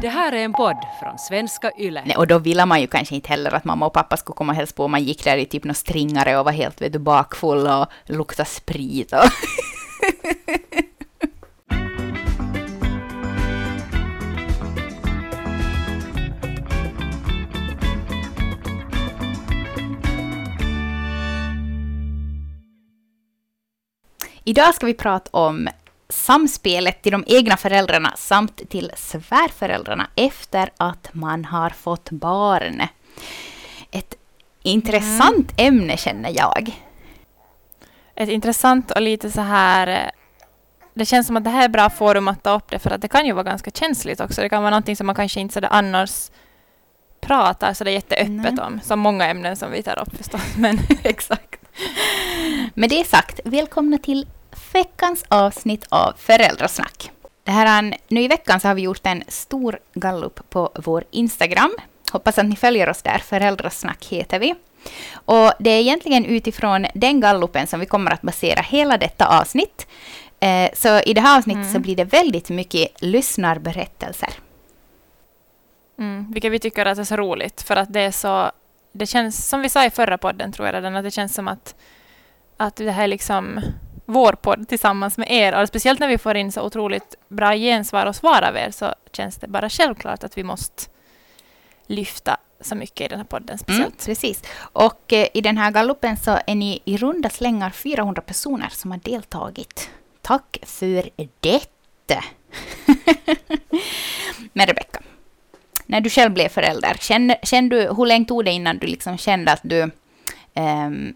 Det här är en podd från svenska YLE. Nej, och då ville man ju kanske inte heller att mamma och pappa skulle komma och hälsa på. Man gick där i typ någon stringare och var helt vet du, bakfull och lukta sprit. Och Idag ska vi prata om samspelet till de egna föräldrarna samt till svärföräldrarna efter att man har fått barn. Ett intressant mm. ämne känner jag. Ett intressant och lite så här eh, det känns som att det här är bra forum att ta upp det för att det kan ju vara ganska känsligt också. Det kan vara någonting som man kanske inte sådär annars pratar så det är jätteöppet Nej. om. Som många ämnen som vi tar upp förstås. Men exakt. Med det sagt, välkomna till veckans avsnitt av Föräldrasnack. Det här, nu i veckan så har vi gjort en stor gallup på vår Instagram. Hoppas att ni följer oss där. Föräldrasnack heter vi. Och det är egentligen utifrån den gallupen som vi kommer att basera hela detta avsnitt. Eh, så i det här avsnittet mm. så blir det väldigt mycket lyssnarberättelser. Mm, vilket vi tycker att är så roligt, för att det är så... Det känns, som vi sa i förra podden, tror jag redan, att det känns som att, att det här är liksom vår podd tillsammans med er. Och speciellt när vi får in så otroligt bra gensvar och svar av er så känns det bara självklart att vi måste lyfta så mycket i den här podden mm, speciellt. Mm, precis. Och eh, i den här gallupen så är ni i runda slängar 400 personer som har deltagit. Tack för det! Men Rebecka, när du själv blev förälder, kände, kände du, hur länge tog det innan du liksom kände att du Um,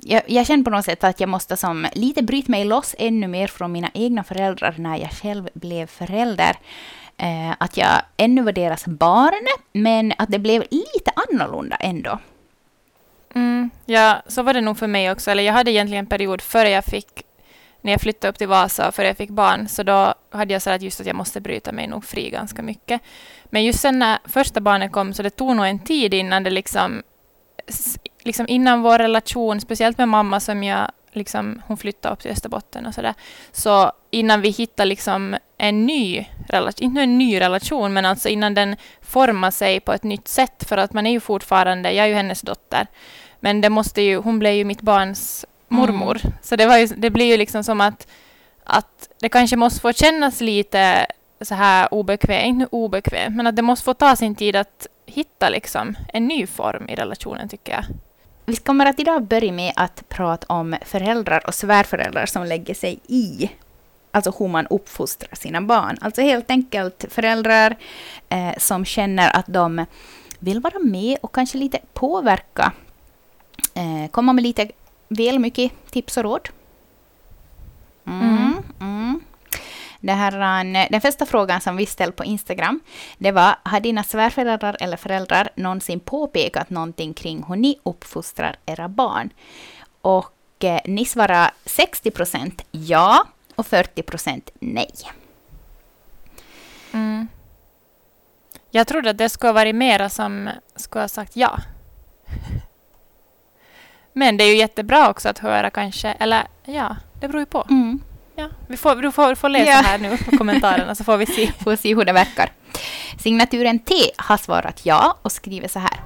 jag, jag känner på något sätt att jag måste som lite bryta mig loss ännu mer från mina egna föräldrar när jag själv blev förälder. Uh, att jag ännu var deras barn, men att det blev lite annorlunda ändå. Mm, ja, så var det nog för mig också. Eller jag hade egentligen en period före jag fick, när jag flyttade upp till Vasa, före jag fick barn, så då hade jag så att just att jag måste bryta mig nog fri ganska mycket. Men just sen när första barnet kom, så det tog nog en tid innan det liksom liksom innan vår relation, speciellt med mamma som jag liksom, hon flyttade upp till Österbotten och sådär. Så innan vi hittade liksom en ny relation, inte en ny relation, men alltså innan den formar sig på ett nytt sätt, för att man är ju fortfarande, jag är ju hennes dotter, men det måste ju, hon blev ju mitt barns mormor. Mm. Så det, var ju, det blir ju liksom som att, att det kanske måste få kännas lite så här obekvämt, inte obekvämt, men att det måste få ta sin tid att hitta liksom en ny form i relationen tycker jag. Vi kommer att idag börja med att prata om föräldrar och svärföräldrar som lägger sig i alltså hur man uppfostrar sina barn. Alltså helt enkelt föräldrar eh, som känner att de vill vara med och kanske lite påverka, eh, komma med lite väl mycket tips och råd. Mm, mm. Mm. Det här, eh, den första frågan som vi ställde på Instagram, det var, har dina svärföräldrar eller föräldrar någonsin påpekat någonting kring hur ni uppfostrar era barn? Och eh, ni svarar 60 procent ja och 40 procent nej. Mm. Jag trodde att det skulle ha varit mera som skulle ha sagt ja. Men det är ju jättebra också att höra kanske, eller ja, det beror ju på. Mm. Ja, vi får, du får, får läsa ja. här nu på kommentarerna så får vi se. får se hur det verkar. Signaturen T har svarat ja och skriver så här.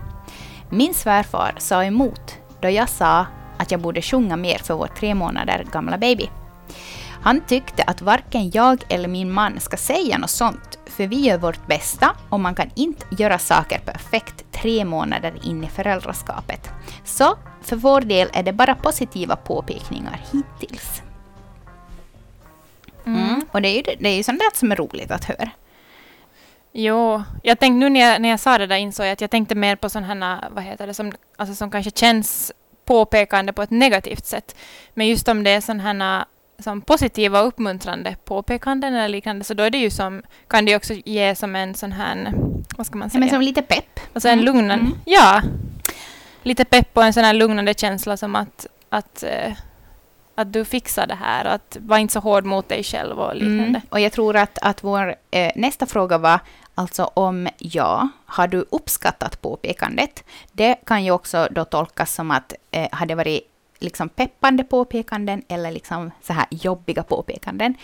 Min svärfar sa emot då jag sa att jag borde sjunga mer för vår tre månader gamla baby. Han tyckte att varken jag eller min man ska säga något sånt, för vi gör vårt bästa och man kan inte göra saker perfekt tre månader in i föräldraskapet. Så för vår del är det bara positiva påpekningar hittills. Och det är ju det är ju sånt där som är roligt att höra. Jo, jag tänkte nu när jag, när jag sa det där insåg jag att jag tänkte mer på sådana, vad heter det, som, alltså som kanske känns påpekande på ett negativt sätt. Men just om det är sådana som positiva och uppmuntrande påpekanden eller liknande, så då är det ju som, kan det också ge som en sån här, vad ska man säga? Ja, men som lite pepp. Alltså en mm. lugnande, mm. ja. Lite pepp och en sån här lugnande känsla som att, att uh, att du fixar det här och att var inte så hård mot dig själv och liknande. Mm. Och jag tror att, att vår eh, nästa fråga var alltså om ja, har du uppskattat påpekandet? Det kan ju också då tolkas som att eh, har det varit liksom peppande påpekanden eller liksom så här jobbiga påpekanden.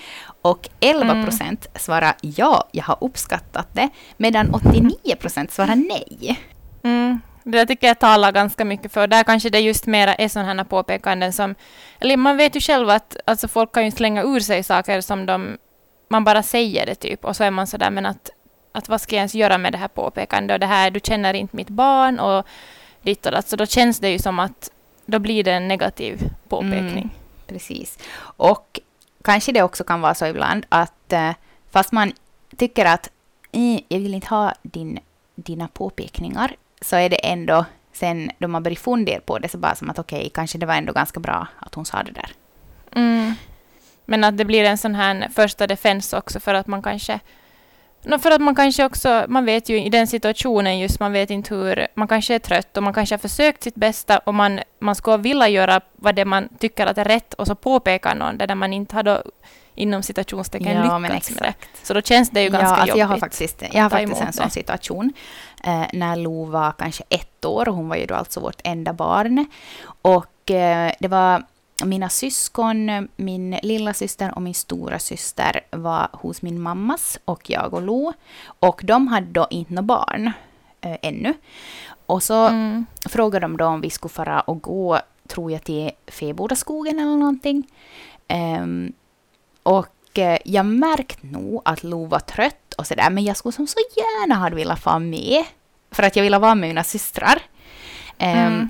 Och 11 procent mm. svarar ja, jag har uppskattat det, medan 89 procent svarar nej. Mm. Det tycker jag talar ganska mycket för. Där kanske det just mera är sådana här påpekanden som... Eller man vet ju själv att alltså folk kan ju slänga ur sig saker som de... Man bara säger det typ och så är man sådär men att, att vad ska jag ens göra med det här påpekandet och det här, du känner inte mitt barn och ditt och datt. Så då känns det ju som att då blir det en negativ påpekning. Mm, precis. Och kanske det också kan vara så ibland att eh, fast man tycker att eh, jag vill inte ha din, dina påpekningar så är det ändå sen då man börjar fundera på det så bara som att okej, okay, kanske det var ändå ganska bra att hon sa det där. Mm. Men att det blir en sån här första defens också för att man kanske No, för att man kanske också, man vet ju i den situationen just, man vet inte hur, man kanske är trött och man kanske har försökt sitt bästa och man, man skulle vilja göra vad det man tycker att är rätt och så påpekar någon det där man inte har då inom citationstecken ja, lyckats med det. Så då känns det ju ganska ja, alltså jobbigt. Jag har faktiskt, jag har faktiskt en sån situation eh, när Lo var kanske ett år och hon var ju då alltså vårt enda barn. Och eh, det var mina syskon, min lilla syster och min stora syster var hos min mammas och jag och Lo. Och de hade då inte några barn äh, ännu. Och så mm. frågade de då om vi skulle fara och gå, tror jag, till Febodaskogen eller någonting. Um, och uh, jag märkte nog att Lo var trött och sådär, men jag skulle som så gärna ha velat vara med. För att jag ville vara med mina systrar. Um, mm.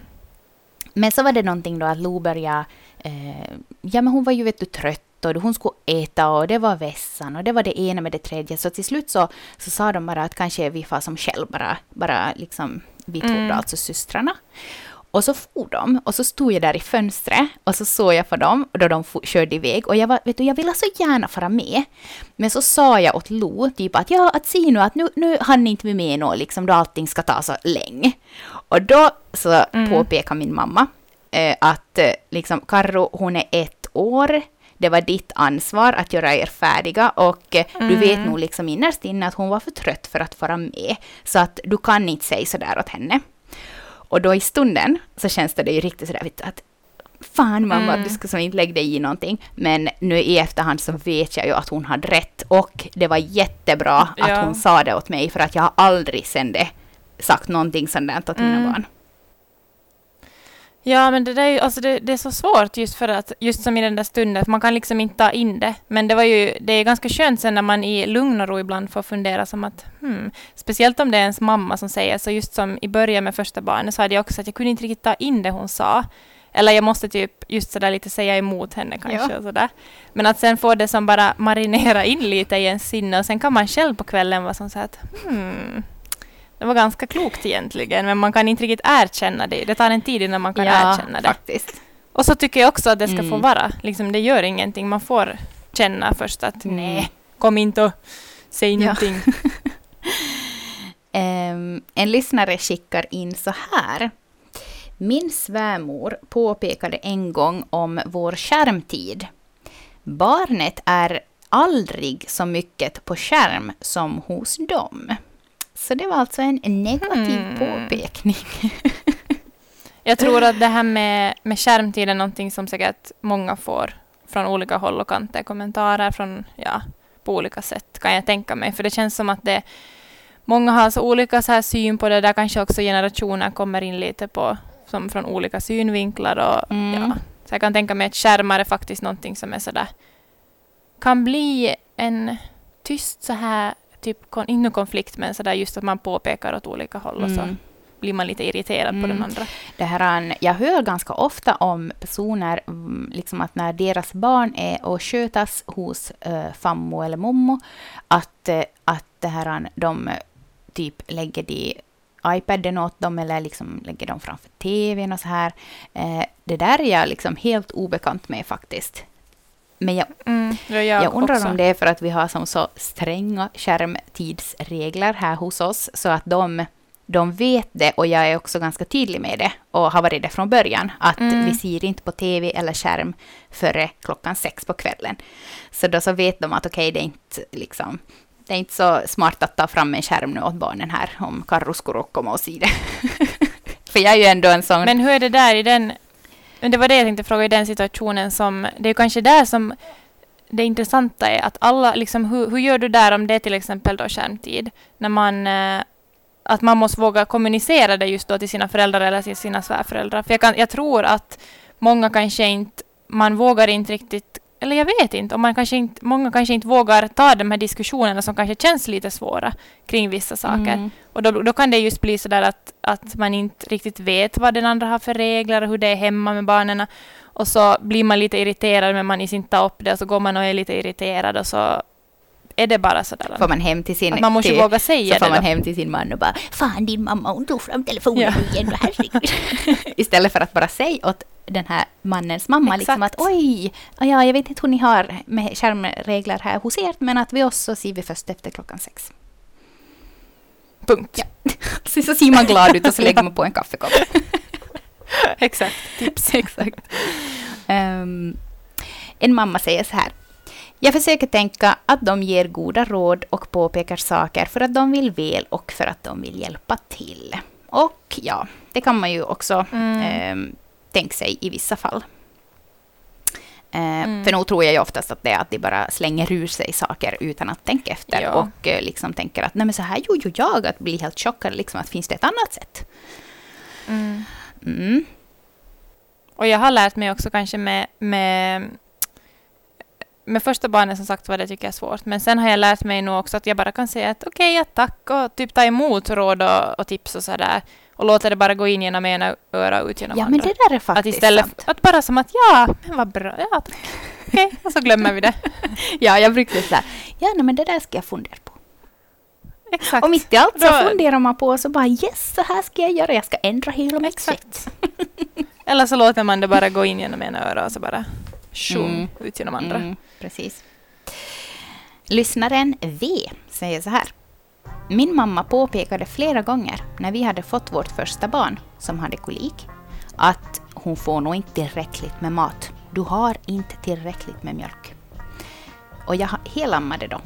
Men så var det någonting då att Lo började eh, ja men hon var ju vet du trött och hon skulle äta och det var vässan och det var det ena med det tredje. Så till slut så, så sa de bara att kanske vi far som själv bara, bara liksom, vi två mm. alltså systrarna. Och så for de och så stod jag där i fönstret och så såg jag på dem då de körde iväg och jag var, vet du, jag ville så gärna fara med. Men så sa jag åt Lo typ att ja, att se nu att nu, nu hann inte vi med nå liksom då allting ska ta så länge. Och då så mm. påpekade min mamma eh, att eh, liksom Karro, hon är ett år. Det var ditt ansvar att göra er färdiga och eh, mm. du vet nog liksom innerst inne att hon var för trött för att vara med. Så att du kan inte säga sådär åt henne. Och då i stunden så känns det ju riktigt sådär att fan mamma, mm. du ska som inte lägga dig i någonting. Men nu i efterhand så vet jag ju att hon hade rätt och det var jättebra ja. att hon sa det åt mig för att jag har aldrig sen det sagt någonting sånt där åt mina mm. barn. Ja, men det, där är, alltså det, det, är så svårt just för att, just som i den där stunden, man kan liksom inte ta in det. Men det var ju, det är ganska skönt sen när man i lugn och ro ibland får fundera som att, hmm, speciellt om det är ens mamma som säger, så just som i början med första barnet så hade jag också att jag kunde inte riktigt ta in det hon sa. Eller jag måste typ just sådär lite säga emot henne kanske ja. och sådär. Men att sen få det som bara marinera in lite i ens sinne och sen kan man själv på kvällen vara som så att, hmm, det var ganska klokt egentligen, men man kan inte riktigt erkänna det. Det tar en tid innan man kan ja, erkänna det. Faktiskt. Och så tycker jag också att det ska mm. få vara. Liksom, det gör ingenting. Man får känna först att mm. nej, kom inte och säg ja. någonting. um, en lyssnare skickar in så här. Min svärmor påpekade en gång om vår skärmtid. Barnet är aldrig så mycket på skärm som hos dem. Så det var alltså en negativ mm. påpekning. Jag tror att det här med, med skärmtid är någonting som säkert många får från olika håll och kanter, kommentarer från, ja, på olika sätt kan jag tänka mig. För det känns som att det, många har så olika så här syn på det, där kanske också generationer kommer in lite på, som från olika synvinklar och mm. ja. Så jag kan tänka mig att skärmar är faktiskt någonting som är sådär, kan bli en tyst så här typ, inte konflikt, men sådär just att man påpekar åt olika håll och så mm. blir man lite irriterad mm. på den mm. andra. Det här, jag hör ganska ofta om personer, mm, liksom att när deras barn är och skötas hos äh, fammo eller mommo, att, äh, att det här, de typ lägger de iPaden åt dem eller liksom lägger dem framför TVn och så här. Eh, det där är jag liksom helt obekant med faktiskt. Men jag, mm, jag, jag undrar också. om det är för att vi har som så stränga skärmtidsregler här hos oss, så att de, de vet det och jag är också ganska tydlig med det och har varit det från början, att mm. vi ser inte på TV eller skärm före klockan sex på kvällen. Så då så vet de att okej, okay, det är inte liksom det är inte så smart att ta fram en skärm nu åt barnen här om Karro skulle komma och se det. för jag är ju ändå en sån... Men hur är det där i den men det var det jag tänkte fråga i den situationen som, det är kanske där som det intressanta är att alla, liksom, hur, hur gör du där om det är till exempel då skärmtid? När man, eh, att man måste våga kommunicera det just då till sina föräldrar eller till sina svärföräldrar. För jag, kan, jag tror att många kanske inte, man vågar inte riktigt, eller jag vet inte, om man kanske inte, många kanske inte vågar ta de här diskussionerna som kanske känns lite svåra kring vissa saker. Mm. Och då, då kan det just bli så där att, att man inte riktigt vet vad den andra har för regler och hur det är hemma med barnen. Och så blir man lite irriterad men man inte tar upp det och så går man och är lite irriterad och så är det bara så där. Får man hem till sin... Att man måste till, våga säga så får det man då. hem till sin man och bara Fan din mamma hon tog fram telefonen Ja. igen, herregud. Istället för att bara säga åt den här mannens mamma liksom att oj, ja jag vet inte hur ni har med skärmregler här hos er men att vi oss så ser vi först efter klockan sex. Punkt. Ja. Så, så ser man glad ut och så lägger man på en kaffekopp. Exakt. Tips. Exakt. Ehm, en mamma säger så här. Jag försöker tänka att de ger goda råd och påpekar saker för att de vill väl och för att de vill hjälpa till. Och ja, det kan man ju också Mm. ehm, tänka sig i vissa fall. Ehm, Mm. För nog tror jag ju oftast att det är att de bara slänger ur sig saker utan att tänka efter Ja. och eh, liksom tänker att nej men så här gjorde ju jag, att bli helt chockad liksom att finns det ett annat sätt? Mm. Mm. Och jag har lärt mig också kanske med, med, med första barnet som sagt var det tycker jag är svårt. Men sen har jag lärt mig nog också att jag bara kan säga att okej, ja, tack och typ ta emot råd och, och tips och sådär. Och låta det bara gå in genom ena öra och ut genom Ja men andra. det där är att faktiskt istället sant. att bara som att ja, men vad bra, ja. Okej, och så glömmer vi det. Ja, jag brukar säga, ja nej, men det där ska jag fundera på. Exakt. Och mitt i allt så Då- funderar man på så bara yes, så här ska jag göra, jag ska ändra hela mitt sätt. Eller så låter man det bara gå in genom ena öra och så bara tjong Mm. ut genom andra. Mm, precis. Lyssnaren V säger så här. Min mamma påpekade flera gånger när vi hade fått vårt första barn som hade kolik att hon får nog inte tillräckligt med mat. Du har inte tillräckligt med mjölk. Och jag helammade då.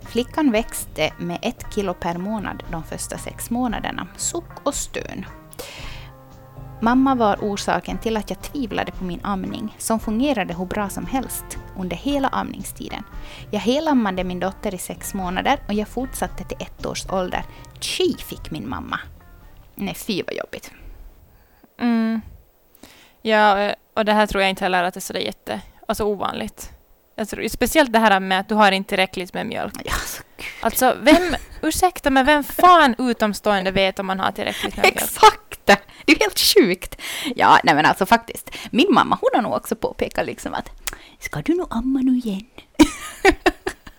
Flickan växte med ett kilo per månad de första sex månaderna. Suck och stön. Mamma var orsaken till att jag tvivlade på min amning, som fungerade hur bra som helst under hela amningstiden. Jag helammade min dotter i sex månader och jag fortsatte till ett års ålder. Tji fick min mamma. Nej, fy vad jobbigt. Mm. Ja, eh, och det här tror jag inte heller att det är så jätte, alltså ovanligt. Tror, speciellt det här med att du har inte tillräckligt med mjölk. Ja, så. Alltså, vem, ursäkta, men vem fan utomstående vet om man har tillräckligt med mjölk? Exakt! Det är helt sjukt. Ja, nej men alltså faktiskt. Min mamma hon har nog också påpekat liksom att ska du nog amma nu igen?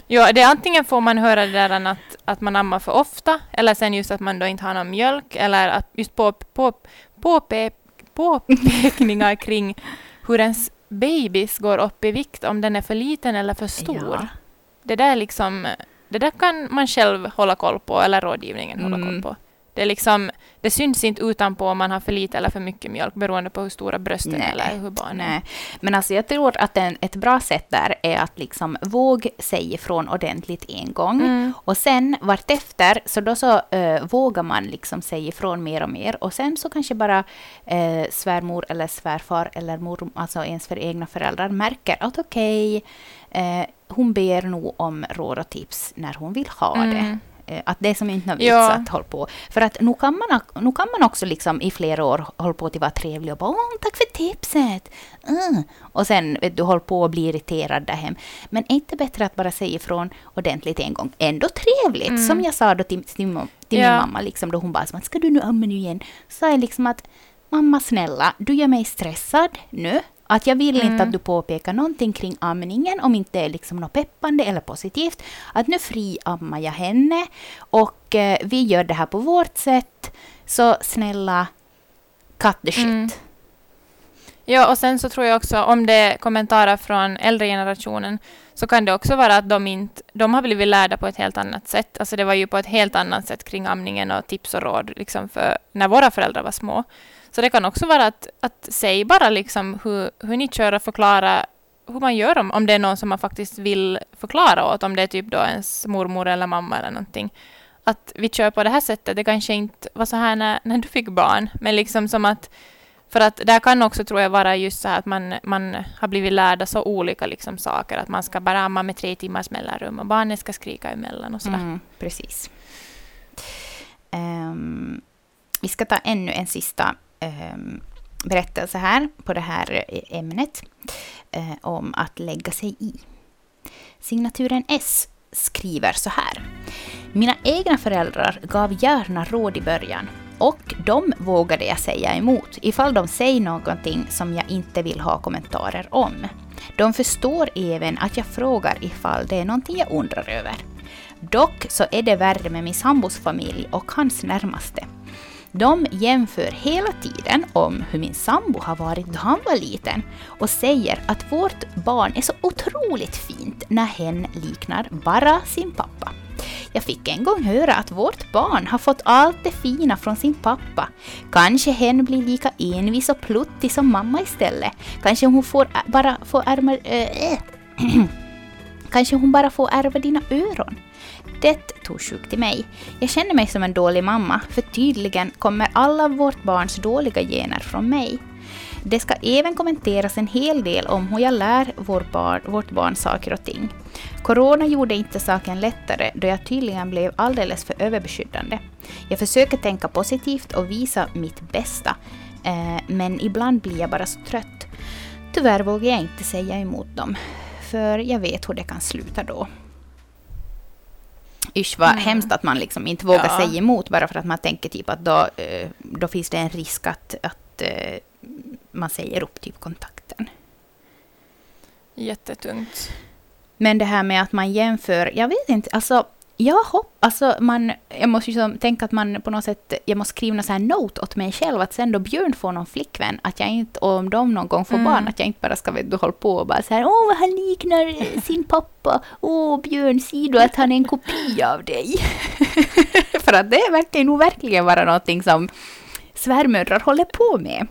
Ja, det är antingen får man höra det där att, att man ammar för ofta, eller sen just att man då inte har någon mjölk, eller att just på, på, påpe, påpekningar kring hur ens babys går upp i vikt, om den är för liten eller för stor. Ja. Det där liksom, det där kan man själv hålla koll på, eller rådgivningen hålla Mm. koll på. Det, liksom, det syns inte utanpå om man har för lite eller för mycket mjölk, beroende på hur stora brösten Nej, är eller hur barnen är. Nej, men alltså jag tror att en, ett bra sätt där är att liksom våg säga ifrån ordentligt en gång. Mm. Och sen vartefter, så då så eh, vågar man liksom säga ifrån mer och mer. Och sen så kanske bara eh, svärmor eller svärfar eller mor, alltså ens för egna föräldrar märker att okej, eh, hon ber nog om råd och tips när hon vill ha det. Mm. Eh, Att det är som inte någon vits Ja. att hålla på. För att nu kan, man, nu kan man också liksom i flera år hålla på att vara trevlig och bara Åh, tack för tipset. Mm. Och sen vet du, håll på och bli irriterad där hem. Men är inte bättre att bara säga ifrån ordentligt en gång? Ändå trevligt, Mm. som jag sa då till, till, min- till Ja. min mamma, liksom, då hon bara som att ska du nu amma nu igen? Så sa jag liksom att mamma snälla, du gör mig stressad nu. Att jag vill inte Mm. att du påpekar någonting kring amningen om inte det är liksom något peppande eller positivt. Att nu friammar jag henne och eh, vi gör det här på vårt sätt. Så snälla, cut the shit. Mm. Ja, och sen så tror jag också om det är kommentarer från äldre generationen så kan det också vara att de inte, de har blivit lärda på ett helt annat sätt. Alltså det var ju på ett helt annat sätt kring amningen och tips och råd liksom för när våra föräldrar var små. Så det kan också vara att, att säg bara liksom hur, hur ni kör och förklara hur man gör om, om det är någon som man faktiskt vill förklara åt, om det är typ då ens mormor eller mamma eller någonting. Att vi kör på det här sättet, det kanske inte var så här när, när du fick barn, men liksom som att För att där kan också, tror jag, vara just så här att man, man har blivit lärda så olika liksom saker. Att man ska bara amma med tre timmars mellanrum och barnen ska skrika emellan och sådär. Mm, precis. Um, vi ska ta ännu en sista Ehm, berättelse här på det här ämnet eh, om att lägga sig i. Signaturen S skriver så här. Mina egna föräldrar gav gärna råd i början och de vågade jag säga emot ifall de säger någonting som jag inte vill ha kommentarer om. De förstår även att jag frågar ifall det är någonting jag undrar över. Dock så är det värre med min sambos familj och hans närmaste. De jämför hela tiden om hur min sambo har varit då han var liten och säger att vårt barn är så otroligt fint när hen liknar bara sin pappa. Jag fick en gång höra att vårt barn har fått allt det fina från sin pappa. Kanske hen blir lika envis och pluttig som mamma istället. Kanske hon får bara får ärma... Äh, Kanske hon bara får ärva dina öron. Det tog till mig. Jag känner mig som en dålig mamma, för tydligen kommer alla vårt barns dåliga gener från mig. Det ska även kommenteras en hel del om hur jag lär vår barn, vårt barn saker och ting. Corona gjorde inte saken lättare då jag tydligen blev alldeles för överbeskyddande. Jag försöker tänka positivt och visa mitt bästa, eh, men ibland blir jag bara så trött. Tyvärr vågar jag inte säga emot dem, för jag vet hur det kan sluta då. Usch vad Mm. hemskt att man liksom inte vågar Ja. säga emot bara för att man tänker typ att då, eh, då finns det en risk att, att eh, man säger upp typ kontakten. Jättetungt. Men det här med att man jämför, jag vet inte, alltså jag hopp, alltså man, jag måste ju som tänka att man på något sätt, jag måste skriva någon sån här note åt mig själv att sen då Björn får någon flickvän, att jag inte, och om de någon gång får Mm. barn, att jag inte bara ska vet du, hålla på och bara så här, åh han liknar sin pappa, åh Björn, ser du att han är en kopia av dig? För att det verkar nog verkligen vara någonting som svärmödrar håller på med.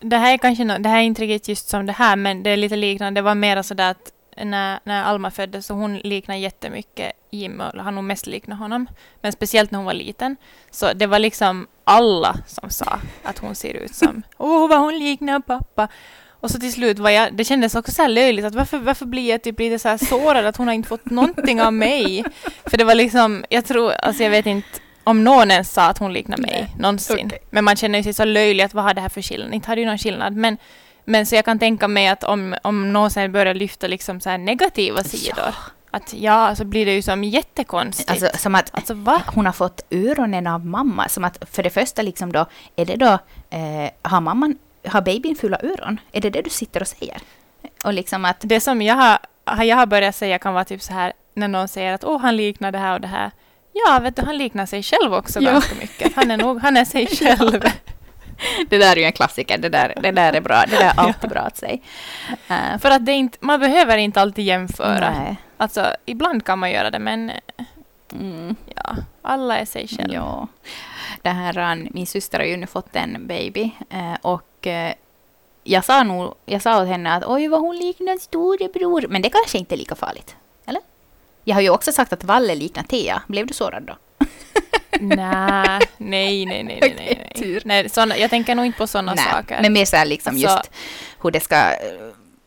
Det här är kanske no, det här är inte riktigt just som det här, men det är lite liknande. Det var mer sådär att när, när Alma föddes, så hon liknar jättemycket Jim, och har nog mest liknat honom. Men speciellt när hon var liten. Så det var liksom alla som sa att hon ser ut som, åh vad hon liknar pappa. Och så till slut var jag, det kändes också så löjligt, att varför, varför blir jag typ lite så här sårad att hon har inte fått någonting av mig? För det var liksom, jag tror, alltså jag vet inte om någon ens sa att hon liknar mig Nej. någonsin. Okej. Men man känner sig så löjlig att vad har det här för skillnad? Inte har det ju någon skillnad. Men, men så jag kan tänka mig att om, om någon sen börjar lyfta liksom så negativa sidor, att ja, så blir det ju som jättekonstigt. Alltså som att alltså hon har fått öronen av mamma. Som att för det första liksom då, är det då, eh, har mamman, har babyn fulla öron? Är det det du sitter och säger? Och liksom att, Det som jag har, jag har börjat säga kan vara typ så här när någon säger att åh, han liknar det här och det här. Ja, vet du, han liknar sig själv också Ja. ganska mycket. Han är nog, han är sig själv. det där är ju en klassiker, det där, det där är bra, det där är alltid bra att säga. Eh, För att det inte, man behöver inte alltid jämföra. nej. Alltså, ibland kan man göra det, men Mm, ja, alla är sig själv. ja. Det här, eh, min syster har ju nu fått en baby eh, och eh, jag sa nog, jag sa åt henne att oj vad hon liknar storebror, men det kanske inte är lika farligt. Eller? Jag har ju också sagt att Valle liknar Thea. Blev du sårad då? Nej, nej, nej, nej, nej, nej. nej såna, jag tänker nog inte på sådana saker. Men mer så här liksom Alltså- just hur det ska...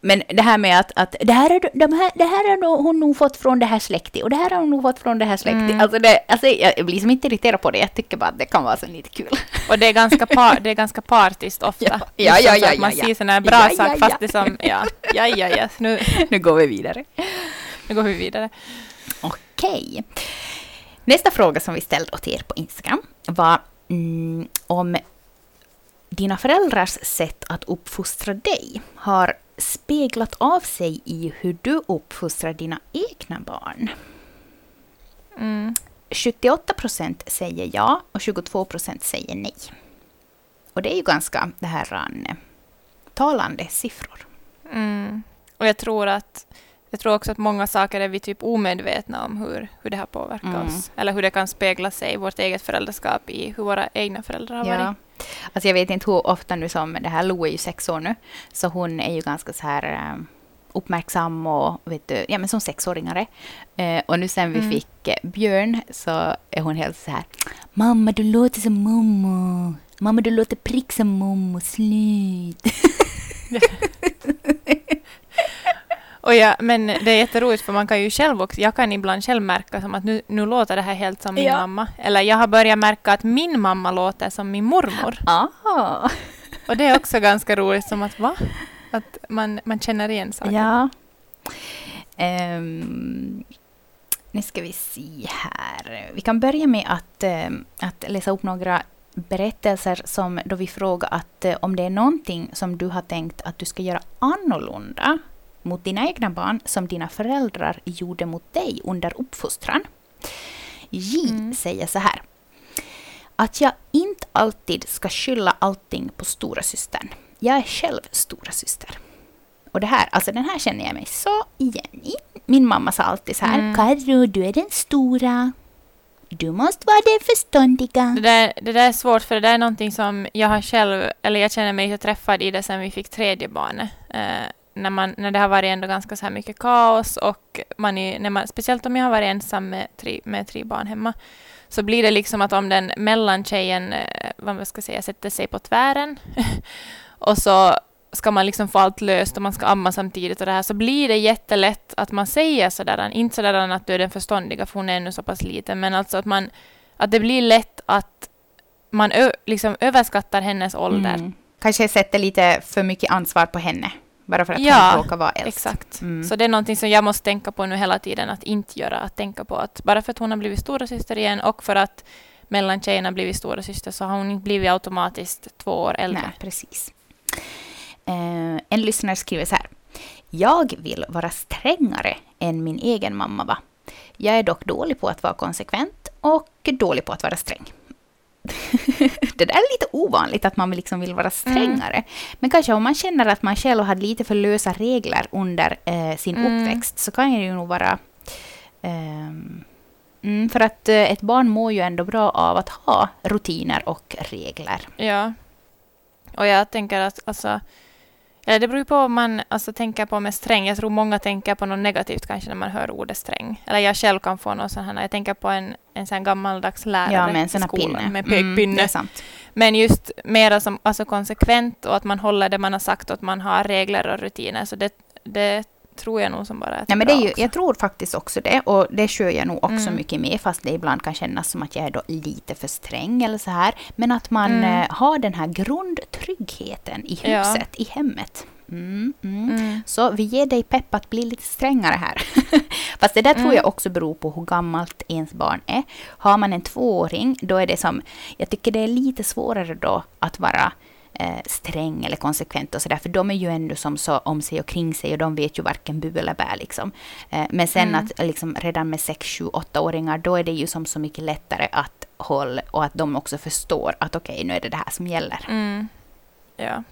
Men det här med att, att det, här är, de här, det här har hon nog fått från det här släktet och det här har hon nog fått från det här släktet. Mm. Alltså, det, alltså jag blir som inte irriterad på det. Jag tycker bara att det kan vara så lite kul. Och det är ganska, par, det är ganska partiskt ofta. Ja, ja, ja, så ja, att Man ja, ser ja. sådana här bra Ja, ja, saker, ja. fast det som... Ja, ja, ja, ja. Nu, nu går vi vidare. nu går vi vidare. Okej. Nästa fråga som vi ställde åt er på Instagram var mm, om dina föräldrars sätt att uppfostra dig har speglat av sig i hur du uppfostrar dina egna barn. Mm. 78 procent säger ja och 22 procent säger nej. Och det är ju ganska det här eh, talande siffror. Mm. Och jag tror att jag tror också att många saker är vi typ omedvetna om hur, hur det har påverkat Mm. oss. Eller hur det kan spegla sig i vårt eget föräldraskap i hur våra egna föräldrar har varit. Alltså jag vet inte hur ofta nu som, det här Lo är ju sex år nu, så hon är ju ganska så här eh, uppmärksam och vet du, ja men som sexåringare. Eh, och nu sen vi Mm. fick eh, Björn så är hon helt så här, mamma du låter som mamma. Mamma, du låter prick som mommo, slut. Och ja, men det är jätteroligt för man kan ju själv också, jag kan ibland själv märka som att nu, nu låter det här helt som min Ja. mamma. Eller jag har börjat märka att min mamma låter som min mormor. Ah. Och det är också ganska roligt som att va? Att man, man känner igen saker. Ja. Ehm, nu ska vi se här. Vi kan börja med att, ehm, att läsa upp några berättelser som då vi frågar att eh, om det är någonting som du har tänkt att du ska göra annorlunda mot dina egna barn som dina föräldrar gjorde mot dig under uppfostran. J Mm. säger så här. Att jag inte alltid ska skylla allting på stora systern. Jag är själv stora syster. Och det här, alltså den här känner jag mig så igen i. Min mamma sa alltid så här. Mm. Karro, du är den stora. Du måste vara den förståndiga. Det där, det där är svårt för det där är någonting som jag har själv, eller jag känner mig så träffad i det sen vi fick tredje barnet. Eh, när, man, när det har varit ändå ganska så här mycket kaos och man är, när man, speciellt om jag har varit ensam med tre, med tre barn hemma, så blir det liksom att om den mellantjejen, eh, vad man ska säga, sätter sig på tvären och så ska man liksom få allt löst och man ska amma samtidigt och det här, så blir det jättelätt att man säger sådär, inte sådär att du är den förståndiga, för hon är ännu så pass liten, men alltså att man, att det blir lätt att man ö, liksom överskattar hennes ålder. Mm. Kanske sätter lite för mycket ansvar på henne. Bara för att Ja, hon råkar vara äldst. Exakt. Mm. Så det är någonting som jag måste tänka på nu hela tiden, att inte göra. Att tänka på att bara för att hon har blivit stora syster igen och för att mellantjejen har blivit stora syster så har hon inte blivit automatiskt två år äldre. Nej, precis. Eh, en lyssnare skriver så här. Jag vill vara strängare än min egen mamma var. Jag är dock dålig på att vara konsekvent och dålig på att vara sträng. Det där är lite ovanligt att man liksom vill vara strängare. Men kanske om man känner att man själv hade lite för lösa regler under eh, sin Mm. uppväxt så kan det ju nog vara... mm, för att eh, ett barn mår ju ändå bra av att ha rutiner och regler. Ja. Och jag tänker att alltså, eller det beror ju på vad man alltså, tänker på med sträng. Jag tror många tänker på något negativt kanske när man hör ordet sträng. Eller jag själv kan få någon sån här, jag tänker på en, en sån gammaldags lärare Ja, med en sån här skolan pinne. med Mm, pekpinne. sant. Men just mera som alltså konsekvent och att man håller det man har sagt och att man har regler och rutiner. Så det, det tror jag nog som bara Nej, men det är ju, också. jag tror faktiskt också det. Och det kör jag nog också Mm. mycket med. Fast det ibland kan kännas som att jag är då lite för sträng eller så här. Men att man Mm. eh, har den här grundtryggheten i Ja. huset, i hemmet. Mm, mm. Mm. Så vi ger dig pepp att bli lite strängare här. Fast det där tror Mm. jag också beror på hur gammalt ens barn är. Har man en tvååring, då är det som... Jag tycker det är lite svårare då att vara eh, sträng eller konsekvent och sådär. För de är ju ändå som så om sig och kring sig och de vet ju varken bu eller bä liksom. Eh, men sen Mm. att liksom redan med 6, 7, 8-åringar, då är det ju som så mycket lättare att hålla och att de också förstår att okej, nu är det det här som gäller. Mm. Ja.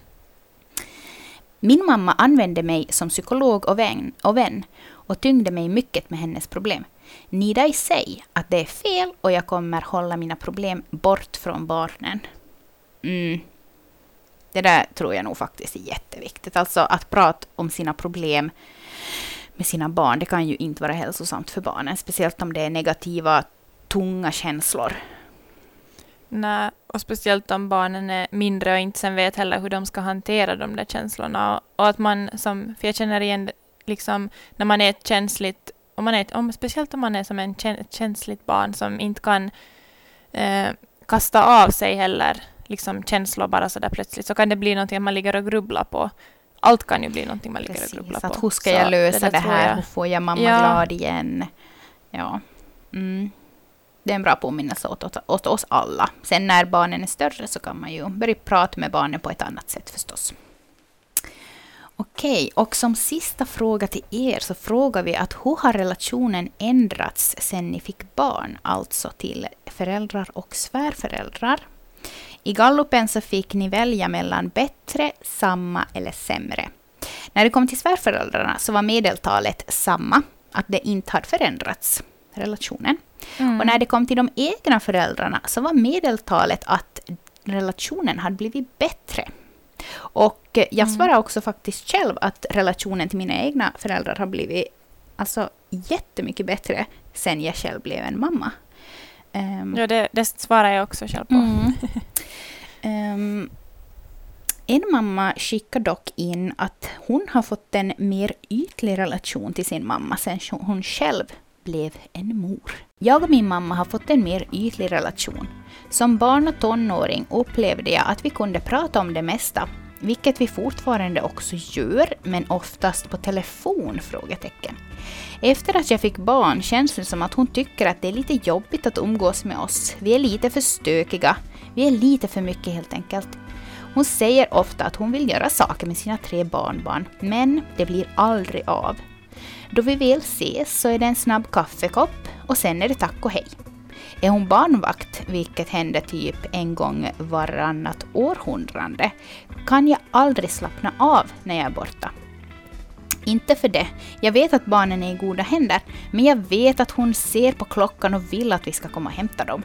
Min mamma använde mig som psykolog och vän, och vän och tyngde mig mycket med hennes problem. Nida i sig att det är fel och jag kommer hålla mina problem bort från barnen. Mm. Det där tror jag nog faktiskt är jätteviktigt. Alltså att prata om sina problem med sina barn, det kan ju inte vara hälsosamt för barnen. Speciellt om det är negativa, tunga känslor. Nej, och speciellt om barnen är mindre och inte sen vet heller hur de ska hantera de där känslorna. Och, att man som, för jag känner igen liksom när man är ett känsligt, om man är ett, om, speciellt om man är som en ett känsligt barn som inte kan eh, kasta av sig heller liksom känslor bara sådär plötsligt, så kan det bli någonting man ligger och grubblar på. Allt kan ju bli någonting man ligger och Precis, grubblar på. att hur ska Så jag lösa där det, tror här? jag- Hur får jag mamma Ja. glad igen? Ja. Mm. Det är en bra påminnelse åt, åt, åt oss alla. Sen när barnen är större så kan man ju börja prata med barnen på ett annat sätt förstås. Okej, och som sista fråga till er så frågar vi att hur har relationen ändrats sen ni fick barn, alltså till föräldrar och svärföräldrar? I gallupen så fick ni välja mellan bättre, samma eller sämre. När det kom till svärföräldrarna så var medeltalet samma, att det inte hade förändrats, relationen. Mm. Och när det kom till de egna föräldrarna så var medeltalet att relationen hade blivit bättre. Och jag Mm. svarar också faktiskt själv att relationen till mina egna föräldrar har blivit alltså, jättemycket bättre sen jag själv blev en mamma. Ehm, Ja, det, det svarar jag också själv på. Mm. Ehm, en mamma skickar dock in att hon har fått en mer ytlig relation till sin mamma sen hon själv blev en mor. Jag och min mamma har fått en mer ytlig relation. Som barn och tonåring upplevde jag att vi kunde prata om det mesta, vilket vi fortfarande också gör, men oftast på telefon? frågetecken. Efter att jag fick barn känns det som att hon tycker att det är lite jobbigt att umgås med oss. Vi är lite för stökiga. Vi är lite för mycket helt enkelt. Hon säger ofta att hon vill göra saker med sina tre barnbarn, men det blir aldrig av. Då vi väl ses så är det en snabb kaffekopp och sen är det tack och hej. Är hon barnvakt, vilket händer typ en gång varannat århundrade, kan jag aldrig slappna av när jag är borta. Inte för det. Jag vet att barnen är i goda händer, men jag vet att hon ser på klockan och vill att vi ska komma och hämta dem.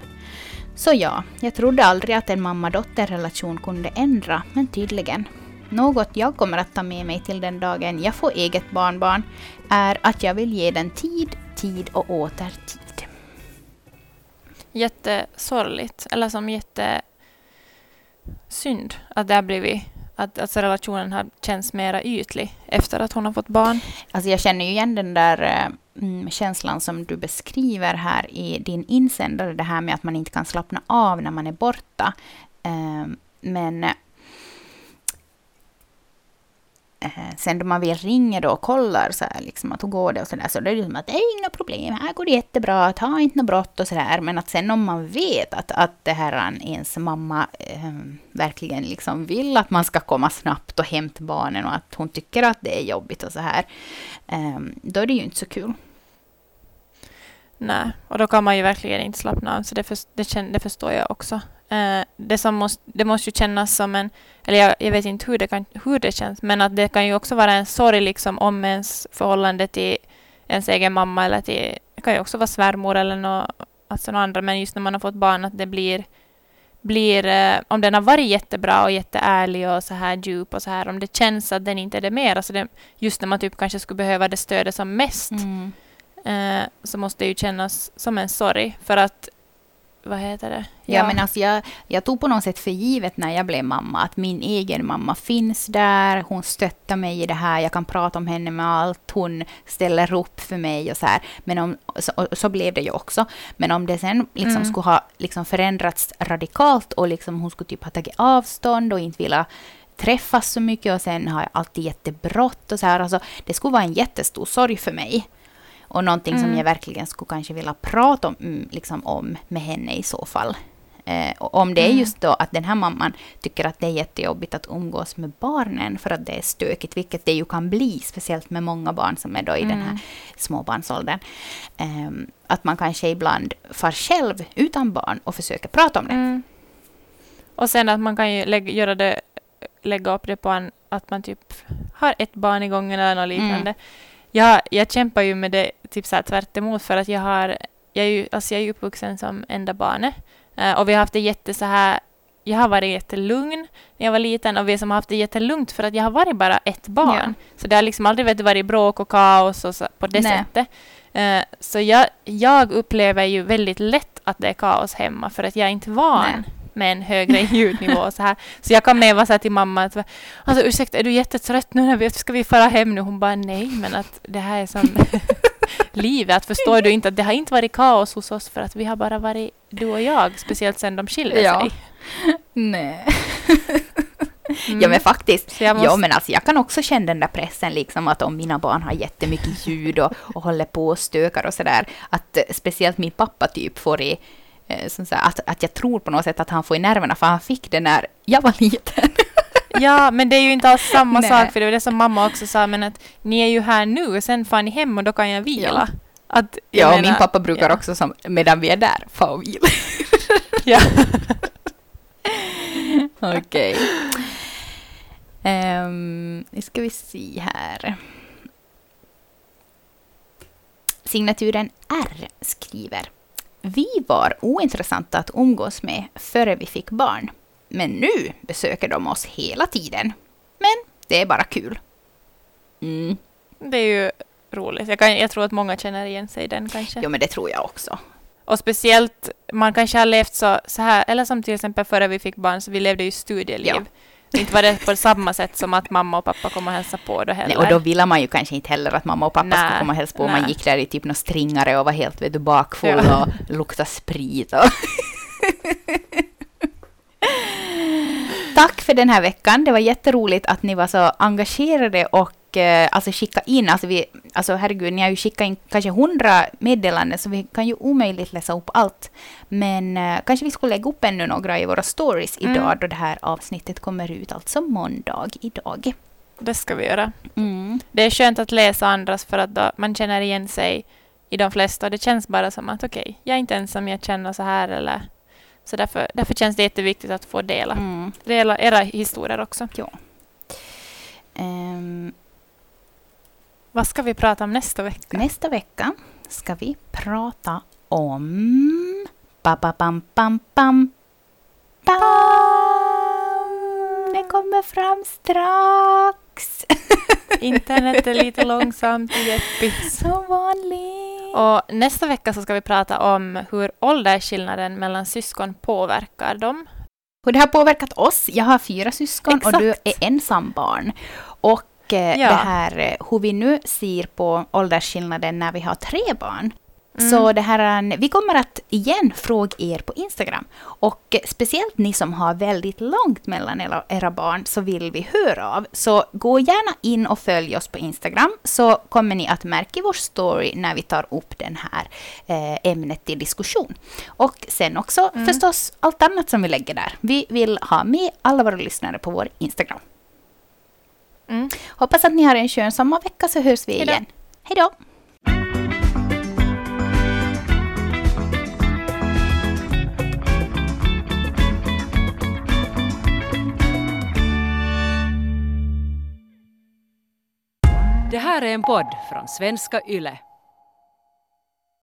Så ja, jag trodde aldrig att en mamma-dotter-relation kunde ändra, men tydligen. Något jag kommer att ta med mig till den dagen jag får eget barnbarn är att jag vill ge den tid, tid och åter tid. Jättesorgligt, eller som jättesynd att det har blivit att alltså relationen har känts mera ytlig efter att hon har fått barn. Alltså jag känner ju igen den där eh, mm, känslan som du beskriver här i din insändare, det här med att man inte kan slappna av när man är borta. Eh, men eh, sen då man väl ringer då och kollar så här, liksom, att hur går det och så där, så det är det som att det är inga problem, här går det jättebra, ta inte något brott och så där. Men att sen om man vet att, att det här ens mamma eh, verkligen liksom vill att man ska komma snabbt och hämta barnen och att hon tycker att det är jobbigt och så här, eh, då är det ju inte så kul. Nej, och då kan man ju verkligen inte slappna av, så det, för, det, det förstår jag också. Eh, det, som måste, det måste ju kännas som en, eller jag, jag, vet inte hur det, kan, hur det känns, men att det kan ju också vara en sorg liksom om ens förhållande till ens egen mamma eller till, det kan ju också vara svärmor eller något, alltså något andra, men just när man har fått barn att det blir, blir eh, om den har varit jättebra och jätteärlig och så här djup och så här, om det känns att den inte är det mer, alltså det, just när man typ kanske skulle behöva det stödet som mest, mm. eh, så måste det ju kännas som en sorg, för att vad heter det? Ja, ja men alltså jag, jag tog på något sätt för givet när jag blev mamma att min egen mamma finns där, hon stöttar mig i det här, jag kan prata om henne med allt, hon ställer upp för mig och så här. Men om, så, så blev det ju också. Men om det sen liksom mm. skulle ha liksom förändrats radikalt och liksom hon skulle typ ha tagit avstånd och inte vilja träffas så mycket och sen har jag alltid jättebrått och så här. Alltså, det skulle vara en jättestor sorg för mig. Och någonting mm. som jag verkligen skulle kanske vilja prata om, mm, liksom om med henne i så fall. Eh, om det är mm. just då att den här mamman tycker att det är jättejobbigt att umgås med barnen för att det är stökigt, vilket det ju kan bli, speciellt med många barn som är då i mm. den här mm. småbarnsåldern. Eh, att man kanske ibland far själv utan barn och försöker prata om det. Mm. Och sen att man kan ju lägga, göra det, lägga upp det på en, att man typ har ett barn i gången eller något liknande. Mm. Jag, jag kämpar ju med det typ så här tvärt emot för att jag har, jag är ju, alltså jag är uppvuxen som enda barnet uh, och vi har haft det jätte så här jag har varit jättelugn när jag var liten och vi som har haft det jättelugnt för att jag har varit bara ett barn. Ja. Så det har liksom aldrig vet, varit bråk och kaos och så, på det Nej. sättet. Uh, så jag, jag upplever ju väldigt lätt att det är kaos hemma för att jag är inte van. Nej med en högre ljudnivå. Så, här. så jag kan med vara så här till mamma att alltså, ursäkta, är du jättetrött nu? När vi, ska vi fara hem nu? Hon bara nej, men att det här är som livet. Att förstår du inte att det har inte varit kaos hos oss för att vi har bara varit du och jag, speciellt sen de skilde ja. sig. Nej. Mm. Ja men faktiskt. Måste... Ja men alltså jag kan också känna den där pressen liksom att om mina barn har jättemycket ljud och, och håller på och stökar och sådär. Att eh, speciellt min pappa typ får i som så att, att jag tror på något sätt att han får i nerverna, för han fick det när jag var liten. Ja, men det är ju inte alls samma Nej. sak, för det var det som mamma också sa, men att ni är ju här nu, sen får ni hem och då kan jag vila. Ja, att, ja menar, och min pappa brukar ja. också som, medan vi är där, få och vila. ja. Okej. Okay. Um, ehm, nu ska vi se här. Signaturen R skriver vi var ointressanta att umgås med före vi fick barn. Men nu besöker de oss hela tiden. Men det är bara kul. Mm. Det är ju roligt. Jag, kan, jag tror att många känner igen sig i den kanske. Jo, men det tror jag också. Och speciellt, man kanske har levt så, så här, eller som till exempel före vi fick barn, så vi levde ju studieliv. Ja. Inte var det på samma sätt som att mamma och pappa kom och hälsade på då heller. Nej, och då ville man ju kanske inte heller att mamma och pappa Nej, skulle komma och hälsa på. Man gick där i typ någon stringare och var helt vet du, bakfull Ja. och luktade sprit. Och Tack för den här veckan. Det var jätteroligt att ni var så engagerade och eh, alltså skicka in. Alltså, vi, alltså herregud, ni har ju skickat in kanske hundra meddelanden så vi kan ju omöjligt läsa upp allt. Men eh, kanske vi skulle lägga upp ännu några i våra stories Mm. idag då det här avsnittet kommer ut, alltså måndag idag. Det ska vi göra. Mm. Det är skönt att läsa andras för att då man känner igen sig i de flesta. Det känns bara som att okej, jag är inte ensam, jag känner så här eller så därför, därför känns det jätteviktigt att få dela, Mm. dela era historier också. Ehm, Vad ska vi prata om nästa vecka? nästa vecka ska vi prata om... Ba, ba, bam, bam, bam. Bam! Det kommer fram strax. Internet är lite långsamt i Jeppis. Som vanligt. Och nästa vecka så ska vi prata om hur åldersskillnaden mellan syskon påverkar dem. Hur det har påverkat oss. Jag har fyra syskon och du Exakt. är ensam barn. Och Ja. det här eh, hur vi nu ser på åldersskillnaden när vi har tre barn. Mm. Så det här, vi kommer att igen fråga er på Instagram. Och eh, speciellt ni som har väldigt långt mellan era, era barn så vill vi höra av. Så gå gärna in och följ oss på Instagram så kommer ni att märka i vår story när vi tar upp den här eh, ämnet till diskussion. Och sen också Mm. förstås allt annat som vi lägger där. Vi vill ha med alla våra lyssnare på vår Instagram. Mm. Hoppas att ni har en skön sommarvecka så hörs vi Hejdå. igen. Hej då! Det här är en podd från svenska YLE.